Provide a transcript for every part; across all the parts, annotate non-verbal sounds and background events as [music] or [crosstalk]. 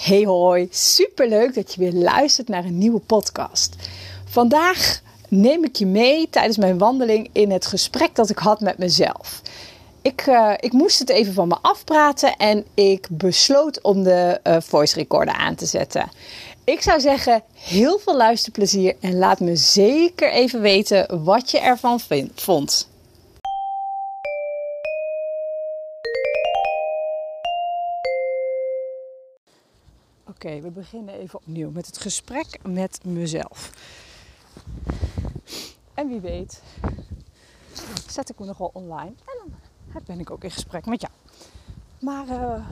Hey hoi, superleuk dat je weer luistert naar een nieuwe podcast. Vandaag neem ik je mee tijdens mijn wandeling in het gesprek dat ik had met mezelf. Ik, uh, ik moest het even van me afpraten en ik besloot om de uh, voice recorder aan te zetten. Ik zou zeggen, heel veel luisterplezier en laat me zeker even weten wat je ervan vond. Oké, we beginnen even opnieuw met het gesprek met mezelf. En wie weet, zet ik me nog wel online en dan ben ik ook in gesprek met jou. Maar uh,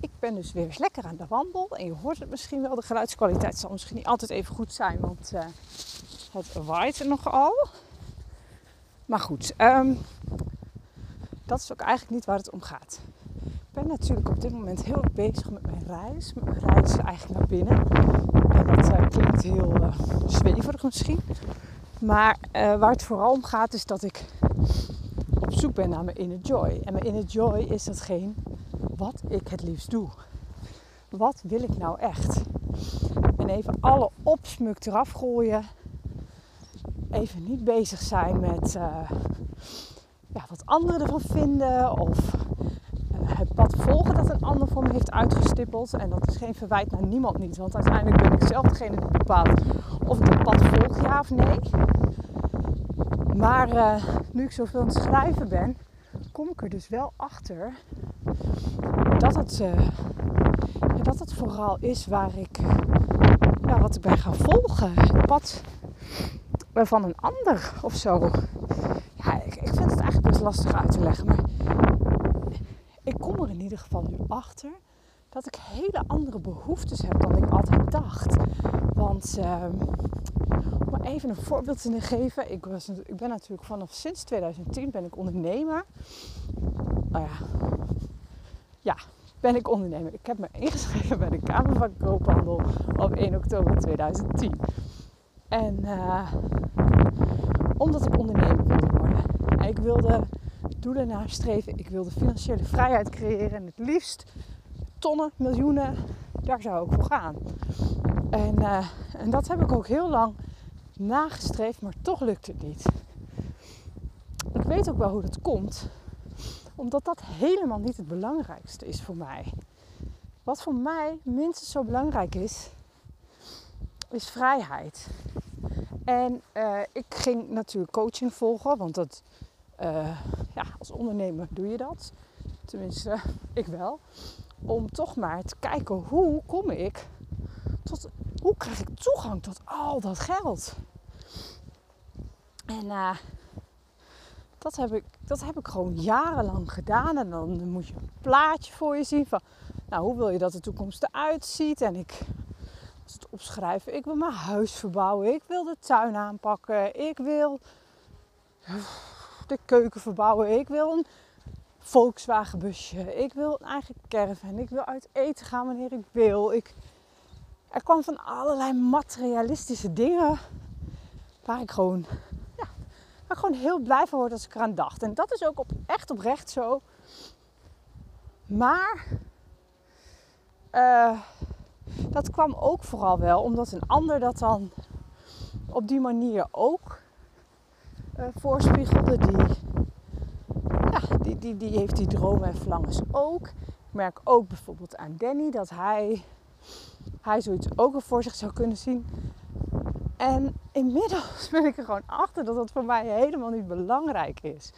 ik ben dus weer eens lekker aan de wandel. En je hoort het misschien wel, de geluidskwaliteit zal misschien niet altijd even goed zijn, want uh, het waait nogal. Maar goed, um, dat is ook eigenlijk niet waar het om gaat. Ben natuurlijk op dit moment heel bezig met mijn reis. Met mijn reis eigenlijk naar binnen. En dat uh, klinkt heel uh, zweverig misschien. Maar uh, waar het vooral om gaat is dat ik op zoek ben naar mijn inner joy. En mijn inner joy is datgene wat ik het liefst doe. Wat wil ik nou echt? En even alle opsmuk eraf gooien. Even niet bezig zijn met ja, wat anderen ervan vinden. Of het pad volgen dat een ander voor me heeft uitgestippeld. En dat is geen verwijt naar niemand niet. Want uiteindelijk ben ik zelf degene die bepaalt of ik het pad volg, ja of nee. Maar uh, nu ik zoveel aan het schrijven ben, kom ik er dus wel achter dat het, ja, dat het vooral is waar ik, ja, wat ik ben gaan volgen. Het pad van een ander of zo. Ja, ik, ik vind het eigenlijk best lastig uit te leggen. Maar ik kom er in ieder nu achter dat ik hele andere behoeftes heb dan ik altijd dacht. Want uh, om even een voorbeeld te geven. Ik, was, ik ben natuurlijk vanaf sinds 2010 ben ik ondernemer. Nou ja, ja, ben ik ondernemer. Ik heb me ingeschreven bij de Kamer van Koophandel op 1 oktober 2010. En uh, omdat ik ondernemer wilde worden. En ik wilde doelen nastreven. Ik wilde financiële vrijheid creëren. En het liefst tonnen, miljoenen. Daar zou ik voor gaan. En, uh, en dat heb ik ook heel lang nagestreefd, maar toch lukt het niet. Ik weet ook wel hoe dat komt, omdat dat helemaal niet het belangrijkste is voor mij. Wat voor mij minstens zo belangrijk is, is vrijheid. En uh, ik ging natuurlijk coaching volgen, want dat, uh, ja, als ondernemer doe je dat. Tenminste, [laughs] ik wel. Om toch maar te kijken hoe kom ik tot, hoe krijg ik toegang tot al dat geld? En uh, dat, heb ik, dat heb ik gewoon jarenlang gedaan. En dan moet je een plaatje voor je zien van, nou, hoe wil je dat de toekomst eruit ziet? En ik was het opschrijven. Ik wil mijn huis verbouwen. Ik wil de tuin aanpakken. Ik wil de keuken verbouwen. Ik wil een Volkswagen busje. Ik wil een eigen caravan. Ik wil uit eten gaan wanneer ik wil. Ik, er kwam van allerlei materialistische dingen waar ik gewoon, ja, waar ik gewoon heel blij van word als ik eraan dacht. En dat is ook op, echt oprecht zo. Maar uh, dat kwam ook vooral wel omdat een ander dat dan op die manier ook voorspiegelde. Die, ja, die, die, die heeft die dromen en verlangens ook. Ik merk ook bijvoorbeeld aan Danny dat hij, hij zoiets ook voor zich zou kunnen zien. En inmiddels ben ik er gewoon achter dat dat voor mij helemaal niet belangrijk is.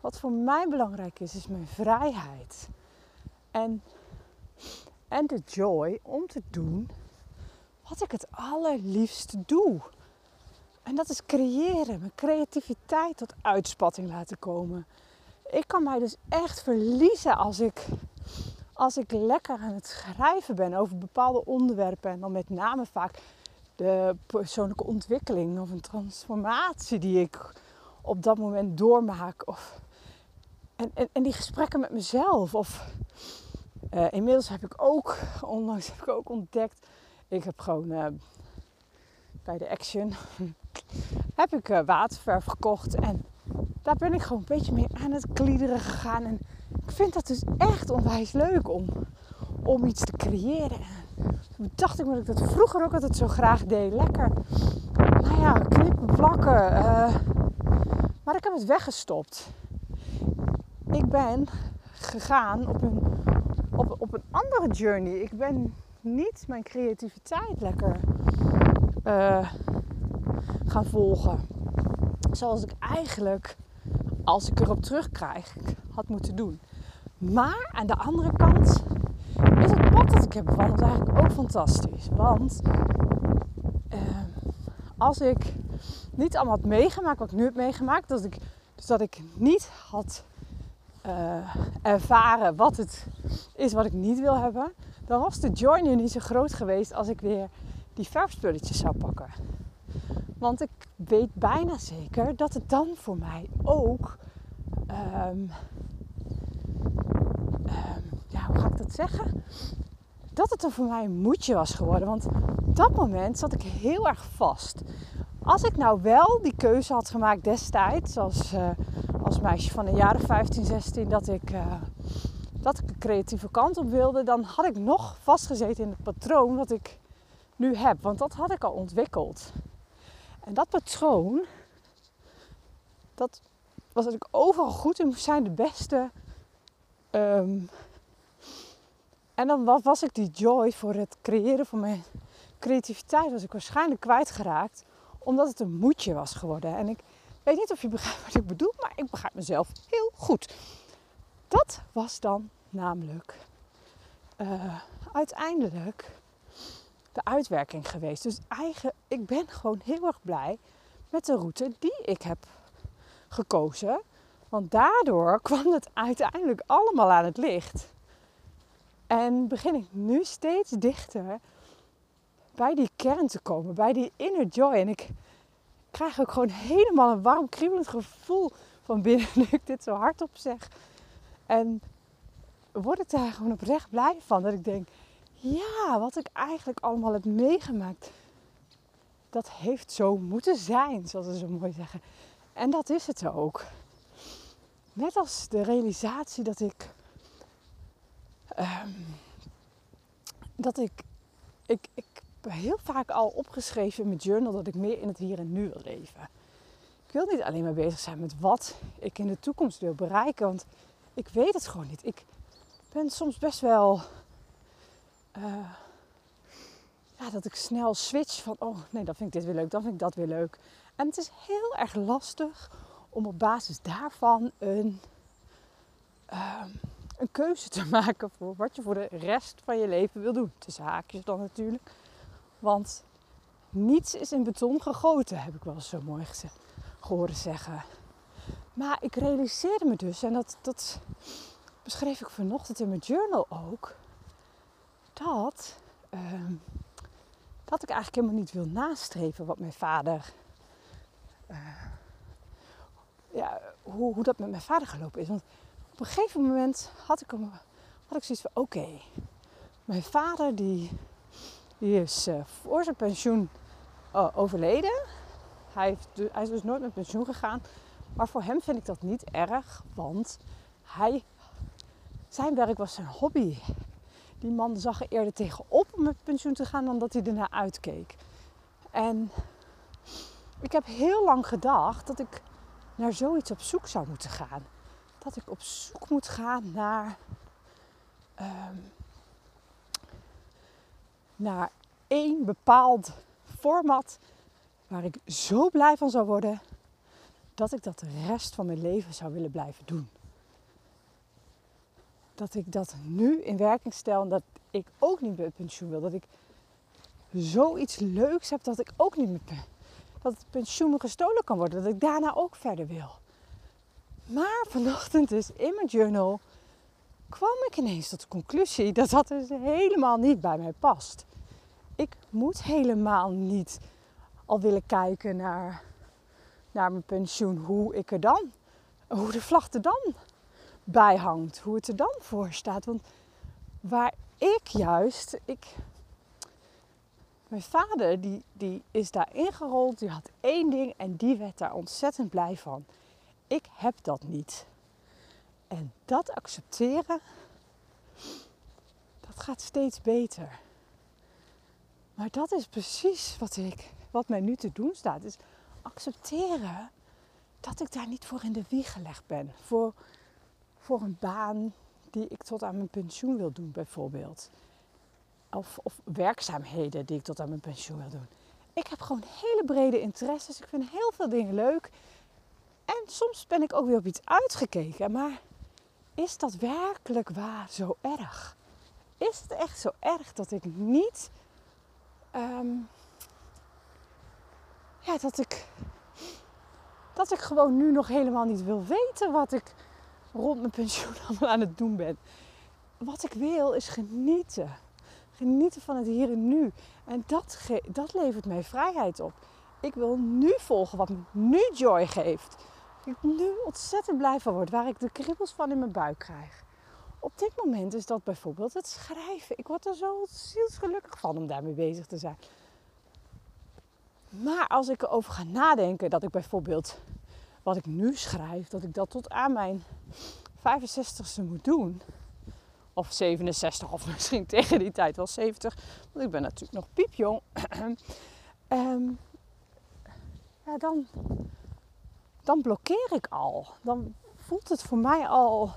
Wat voor mij belangrijk is, is mijn vrijheid. En, en de joy om te doen wat ik het allerliefst doe. En dat is creëren, mijn creativiteit tot uitspatting laten komen. Ik kan mij dus echt verliezen als ik, als ik lekker aan het schrijven ben over bepaalde onderwerpen. En dan met name vaak de persoonlijke ontwikkeling of een transformatie die ik op dat moment doormaak. Of, en, en, die gesprekken met mezelf. Of uh, inmiddels heb ik ook, onlangs heb ik ook ontdekt, ik heb gewoon uh, bij de Action heb ik uh, waterverf gekocht en daar ben ik gewoon een beetje mee aan het kliederen gegaan. En ik vind dat dus echt onwijs leuk om, om iets te creëren. Toen dacht ik dat ik dat vroeger ook altijd zo graag deed. Lekker, nou ja, knippen, plakken. Uh, maar ik heb het weggestopt. Ik ben gegaan op een, op, op een andere journey. Ik ben niet mijn creativiteit lekker uh, gaan volgen. Zoals ik eigenlijk, als ik erop terugkrijg, had moeten doen. Maar aan de andere kant is het pad dat ik heb bewandeld eigenlijk ook fantastisch. Want uh, als ik niet allemaal had meegemaakt wat ik nu heb meegemaakt, dat ik, dus dat ik niet had uh, ervaren wat het is wat ik niet wil hebben, dan was de joy nu niet zo groot geweest als ik weer die verfspulletjes zou pakken. Want ik weet bijna zeker dat het dan voor mij ook. Um, ja, hoe ga ik dat zeggen? Dat het dan voor mij een moedje was geworden. Want op dat moment zat ik heel erg vast. Als ik nou wel die keuze had gemaakt destijds, als, uh, als meisje van de jaren 15, 16, dat ik, uh, dat ik een creatieve kant op wilde, dan had ik nog vastgezeten in het patroon wat ik nu heb. Want dat had ik al ontwikkeld. En dat patroon, dat was dat ik overal goed in moest zijn, de beste. Um, en dan was ik die joy voor het creëren van mijn creativiteit, was ik waarschijnlijk kwijtgeraakt, omdat het een moedje was geworden. En ik weet niet of je begrijpt wat ik bedoel, maar ik begrijp mezelf heel goed. Dat was dan namelijk uh, uiteindelijk de uitwerking geweest. Dus eigen, ik ben gewoon heel erg blij met de route die ik heb gekozen. Want daardoor [laughs] kwam het uiteindelijk allemaal aan het licht. En begin ik nu steeds dichter bij die kern te komen, bij die inner joy. En ik krijg ook gewoon helemaal een warm, kriebelend gevoel van binnen [laughs] nu ik dit zo hardop zeg. En word ik daar gewoon oprecht blij van. Dat ik denk, ja, wat ik eigenlijk allemaal heb meegemaakt, dat heeft zo moeten zijn, zoals ze zo mooi zeggen. En dat is het ook. Net als de realisatie dat ik. Um, dat ik, ik. Ik heb heel vaak al opgeschreven in mijn journal dat ik meer in het hier en nu wil leven. Ik wil niet alleen maar bezig zijn met wat ik in de toekomst wil bereiken, want ik weet het gewoon niet. Ik ben soms best wel uh, ja, dat ik snel switch van, oh nee, dan vind ik dit weer leuk, dan vind ik dat weer leuk. En het is heel erg lastig om op basis daarvan een, uh, een keuze te [laughs] maken voor wat je voor de rest van je leven wil doen. Tussen haakjes dan natuurlijk. Want niets is in beton gegoten, heb ik wel zo mooi gehoord zeggen. Maar ik realiseerde me dus, en dat, dat beschreef ik vanochtend in mijn journal ook dat, uh, dat ik eigenlijk helemaal niet wil nastreven wat mijn vader. Uh, ja, hoe, hoe dat met mijn vader gelopen is. Want op een gegeven moment had ik, hem, had ik zoiets van: oké, mijn vader die, die is uh, voor zijn pensioen uh, overleden. Hij, heeft, hij is dus nooit met pensioen gegaan. Maar voor hem vind ik dat niet erg, want hij, zijn werk was zijn hobby die man zag er eerder tegenop om met pensioen te gaan dan dat hij ernaar uitkeek. En ik heb heel lang gedacht dat ik naar zoiets op zoek zou moeten gaan. Dat ik op zoek moet gaan naar, um, naar één bepaald format waar ik zo blij van zou worden dat ik dat de rest van mijn leven zou willen blijven doen dat ik dat nu in werking stel en dat ik ook niet met pensioen wil. Dat ik zoiets leuks heb dat ik ook niet met dat het pensioen me gestolen kan worden. Dat ik daarna ook verder wil. Maar vanochtend dus in mijn journal kwam ik ineens tot de conclusie dat dat dus helemaal niet bij mij past. Ik moet helemaal niet al willen kijken naar, naar mijn pensioen, hoe ik er dan, hoe de vlag er dan bij hangt. Hoe het er dan voor staat. Want waar ik juist, ik, mijn vader die, die is daar ingerold, die had één ding en die werd daar ontzettend blij van. Ik heb dat niet. En dat accepteren, dat gaat steeds beter. Maar dat is precies wat, ik, wat mij nu te doen staat. Is accepteren dat ik daar niet voor in de wieg gelegd ben. Voor, voor een baan die ik tot aan mijn pensioen wil doen, bijvoorbeeld. Of, of werkzaamheden die ik tot aan mijn pensioen wil doen. Ik heb gewoon hele brede interesses. Ik vind heel veel dingen leuk. En soms ben ik ook weer op iets uitgekeken. Maar is dat werkelijk waar zo erg? Is het echt zo erg dat ik niet. Ehm, ja, dat ik. Dat ik gewoon nu nog helemaal niet wil weten wat ik rond mijn pensioen [laughs] allemaal aan het doen ben. Wat ik wil is genieten. Genieten van het hier en nu. En dat, dat levert mij vrijheid op. Ik wil nu volgen wat me nu joy geeft. Ik nu ontzettend blij van word. Waar ik de kribbels van in mijn buik krijg. Op dit moment is dat bijvoorbeeld het schrijven. Ik word er zo zielsgelukkig van om daarmee bezig te zijn. Maar als ik erover ga nadenken dat ik bijvoorbeeld wat ik nu schrijf, dat ik dat tot aan mijn 65ste moet doen. Of 67, of [laughs] misschien tegen die tijd wel 70. Want ik ben natuurlijk nog piepjong. um, [clears throat] ja, dan, dan blokkeer ik al. Dan voelt het voor mij al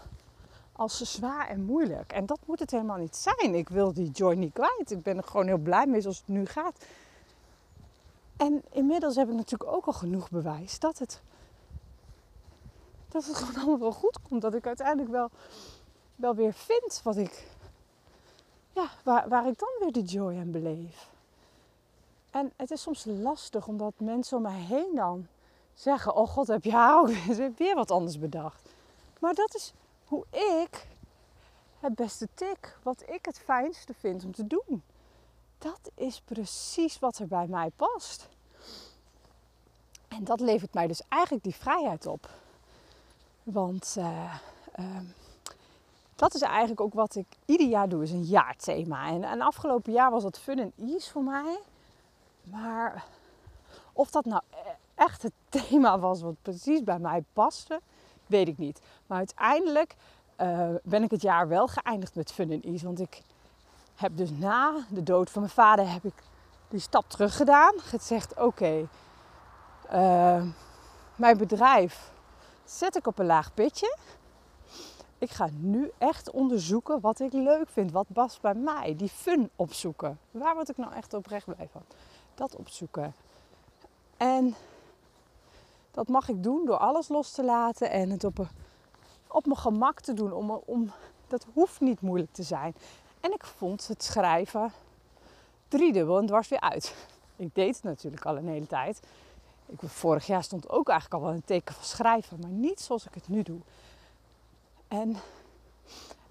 als zwaar en moeilijk. En dat moet het helemaal niet zijn. Ik wil die joy niet kwijt. Ik ben er gewoon heel blij mee zoals het nu gaat. En inmiddels heb ik natuurlijk ook al genoeg bewijs dat het, dat het [laughs] gewoon allemaal wel goed komt. Dat ik uiteindelijk wel, wel weer vind wat ik, ja, waar, waar ik dan weer de joy aan beleef. En het is soms lastig omdat mensen om mij heen dan zeggen: Oh god, heb je haar ook [laughs] weer wat anders bedacht. Maar dat is hoe ik het beste tik, wat ik het fijnste vind om te doen. Dat is precies wat er bij mij past. En dat levert mij dus eigenlijk die vrijheid op. Want uh, dat is eigenlijk ook wat ik ieder jaar doe, is een jaarthema. En, en afgelopen jaar was dat fun en ease voor mij. Maar of dat nou e-, echt het [laughs] thema was wat precies bij mij paste, weet ik niet. Maar uiteindelijk uh, ben ik het jaar wel geëindigd met fun en ease. Want ik heb dus na de dood van mijn vader heb ik die stap terug gedaan. Gezegd, oké, okay, uh, eh, mijn bedrijf zet ik op een laag pitje. Ik ga nu echt onderzoeken wat ik leuk vind. Wat past bij mij. Die fun opzoeken. Waar word ik nou echt oprecht blij van? Dat opzoeken. En dat mag ik doen door alles los te laten en het op, op mijn gemak te doen. Om, om, dat hoeft niet moeilijk te zijn. En ik vond het schrijven driedubbel en dwars weer uit. Ik deed het natuurlijk al een hele tijd. Ik, vorig jaar stond ook eigenlijk al wel een teken van schrijven, maar niet zoals ik het nu doe. En,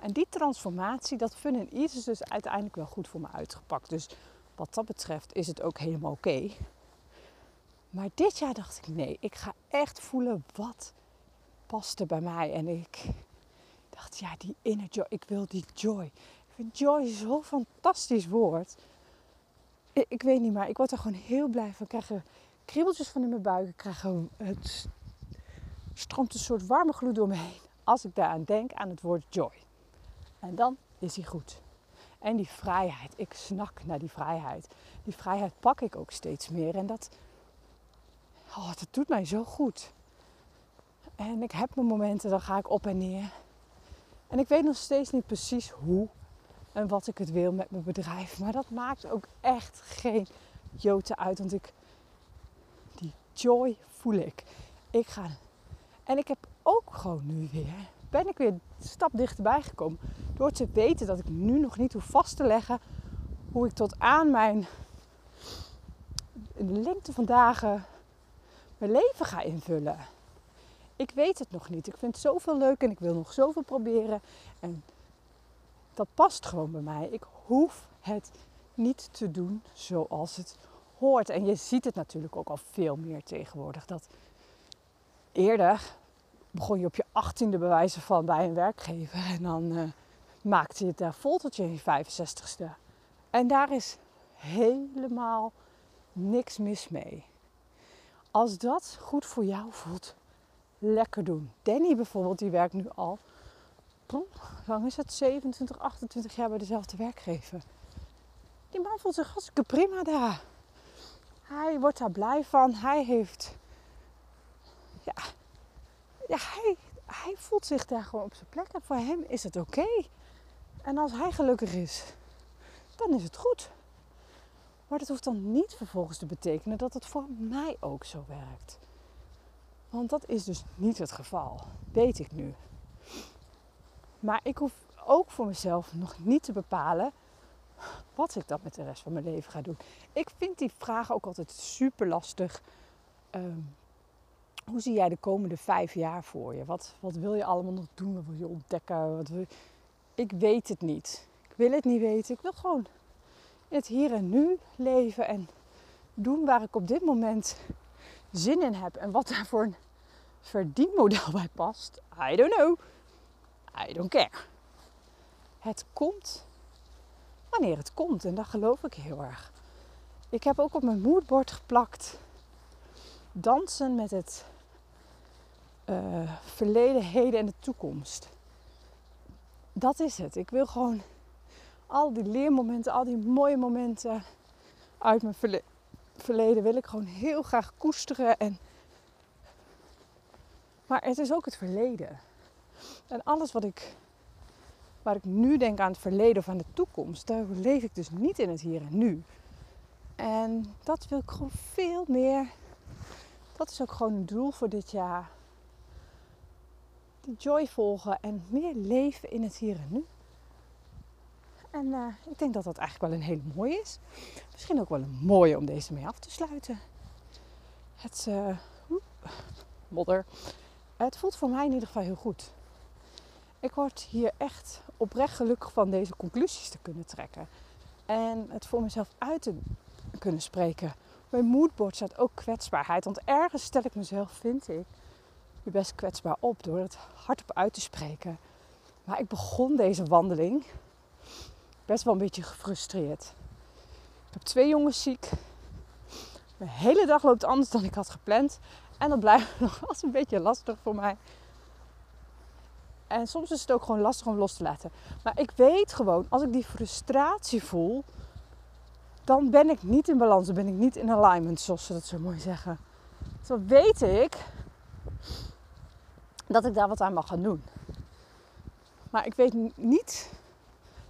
en die transformatie, dat fun en ease is dus uiteindelijk wel goed voor me uitgepakt. Dus wat dat betreft is het ook helemaal oké. Maar dit jaar dacht ik, nee, ik ga echt voelen wat past er bij mij. En ik dacht, ja, die inner joy, ik wil die joy. Ik vind joy zo'n fantastisch woord. Ik, ik, weet niet, maar ik word er gewoon heel blij van. Ik krijg er kriebeltjes van in mijn buik. Ik krijg er, het stroomt een soort warme gloed door me heen. Als ik daaraan denk, aan het woord joy. En dan is hij goed. En die vrijheid, ik snak naar die vrijheid. Die vrijheid pak ik ook steeds meer. En dat, oh, dat doet mij zo goed. En ik heb mijn momenten, dan ga ik op en neer. En ik weet nog steeds niet precies hoe en wat ik het wil met mijn bedrijf. Maar dat maakt ook echt geen jote uit. Want ik, joy voel ik. Ik ga. En ik heb ook gewoon nu weer, ben ik weer een stap dichterbij gekomen. Door te weten dat ik nu nog niet hoef vast te leggen hoe ik tot aan mijn, lengte van dagen, mijn leven ga invullen. Ik weet het nog niet. Ik vind zoveel leuk en ik wil nog zoveel proberen. En dat past gewoon bij mij. Ik hoef het niet te doen zoals het hoort. En je ziet het natuurlijk ook al veel meer tegenwoordig. Dat eerder begon je op je achttiende bewijzen van bij een werkgever. En dan uh, maakte je het daar vol tot je 65ste. En daar is helemaal niks mis mee. Als dat goed voor jou voelt, lekker doen. Danny bijvoorbeeld, die werkt nu al hoe lang is het? 27, 28 jaar bij dezelfde werkgever. Die man voelt zich hartstikke prima daar. Hij wordt daar blij van. Hij heeft. Ja, hij, hij voelt zich daar gewoon op zijn plek. En voor hem is het oké. En als hij gelukkig is, dan is het goed. Maar dat hoeft dan niet vervolgens te betekenen dat het voor mij ook zo werkt. Want dat is dus niet het geval, weet ik nu. Maar ik hoef ook voor mezelf nog niet te bepalen wat ik dan met de rest van mijn leven ga doen. Ik vind die vraag ook altijd super lastig. Ehm, hoe zie jij de komende vijf jaar voor je? Wat, wat wil je allemaal nog doen? Wat wil je ontdekken? Wat wil Ik weet het niet. Ik wil het niet weten. Ik wil gewoon het hier en nu leven en doen waar ik op dit moment zin in heb. En wat daar voor een verdienmodel bij past, I don't know. I don't care. Het komt wanneer het komt en dat geloof ik heel erg. Ik heb ook op mijn moodboard geplakt dansen met het uh, verleden, heden en de toekomst. Dat is het. Ik wil gewoon al die leermomenten, al die mooie momenten uit mijn verleden wil ik gewoon heel graag koesteren. En... Maar het is ook het verleden. En alles wat ik, waar ik nu denk aan het verleden of aan de toekomst, daar leef ik dus niet in het hier en nu. En dat wil ik gewoon veel meer. Dat is ook gewoon een doel voor dit jaar. Die joy volgen en meer leven in het hier en nu. En uh, ik denk dat dat eigenlijk wel een hele mooie is. Misschien ook wel een mooie om deze mee af te sluiten. Het uh, modder. Het voelt voor mij in ieder geval heel goed. Ik word hier echt oprecht gelukkig van deze conclusies te kunnen trekken. En het voor mezelf uit te kunnen spreken. Mijn moodboard staat ook kwetsbaarheid. Want ergens stel ik mezelf, vind ik, je best kwetsbaar op door het hardop uit te spreken. Maar ik begon deze wandeling best wel een beetje gefrustreerd. Ik heb twee jongens ziek. De hele dag loopt anders dan ik had gepland. En dat blijft [laughs] nog wel een beetje lastig voor mij. En soms is het ook gewoon lastig om los te laten. Maar ik weet gewoon, als ik die frustratie voel, dan ben ik niet in balans. Dan ben ik niet in alignment, zoals ze dat zo mooi zeggen. Dan weet ik dat ik daar wat aan mag gaan doen. Maar ik weet niet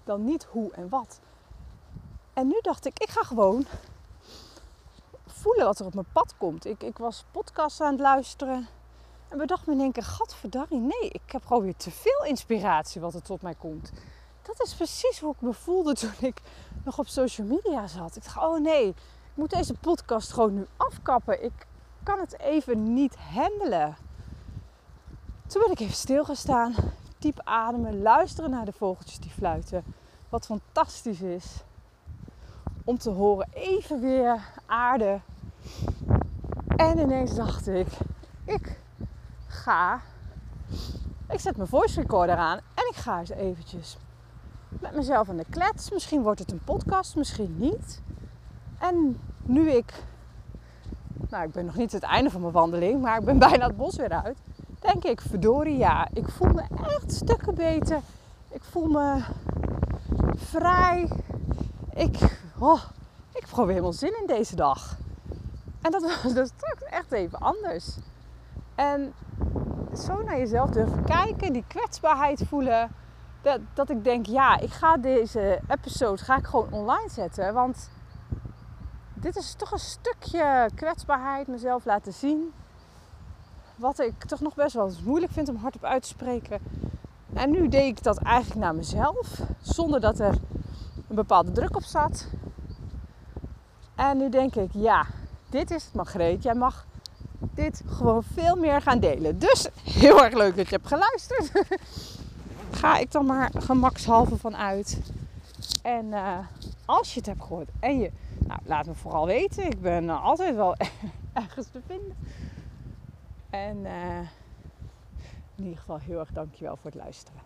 dan niet hoe en wat. En nu dacht ik, ik ga gewoon voelen wat er op mijn pad komt. Ik, ik was podcasts aan het luisteren. En bedacht me in één keer, gadverdarrie, nee, ik heb gewoon weer te veel inspiratie wat er tot mij komt. Dat is precies hoe ik me voelde toen ik nog op social media zat. Ik dacht, oh nee, ik moet deze podcast gewoon nu afkappen. Ik kan het even niet handelen. Toen ben ik even stilgestaan, diep ademen, luisteren naar de vogeltjes die fluiten. Wat fantastisch is om te horen. Even weer aarde. En ineens dacht ik, ik ik zet mijn voice recorder aan en ik ga eens eventjes met mezelf aan de klets. Misschien wordt het een podcast, misschien niet. En nu ik, nou ik ben nog niet het einde van mijn wandeling, maar ik ben [laughs] bijna het bos weer uit. Denk ik, verdorie ja, ik voel me echt stukken beter. Ik voel me vrij. Ik, oh, ik probeer helemaal zin in deze dag. En dat [laughs] was dus straks echt even anders. En zo naar jezelf durven kijken, die kwetsbaarheid voelen. Dat, dat ik denk, ja, ik ga deze episode ga ik gewoon online zetten. Want dit is toch een stukje kwetsbaarheid, mezelf laten zien. Wat ik toch nog best wel eens moeilijk vind om hardop uit te spreken. En nu deed ik dat eigenlijk naar mezelf, zonder dat er een bepaalde druk op zat. En nu denk ik, ja, dit is het Margreet. Jij mag dit gewoon veel meer gaan delen. Dus heel erg leuk dat je hebt geluisterd. [laughs] Ga ik dan maar gemakshalve van uit. En uh, als je het hebt gehoord en je, nou, laat me vooral weten. Ik ben uh, altijd wel [laughs] ergens te vinden. En uh, in ieder geval heel erg dankjewel voor het luisteren.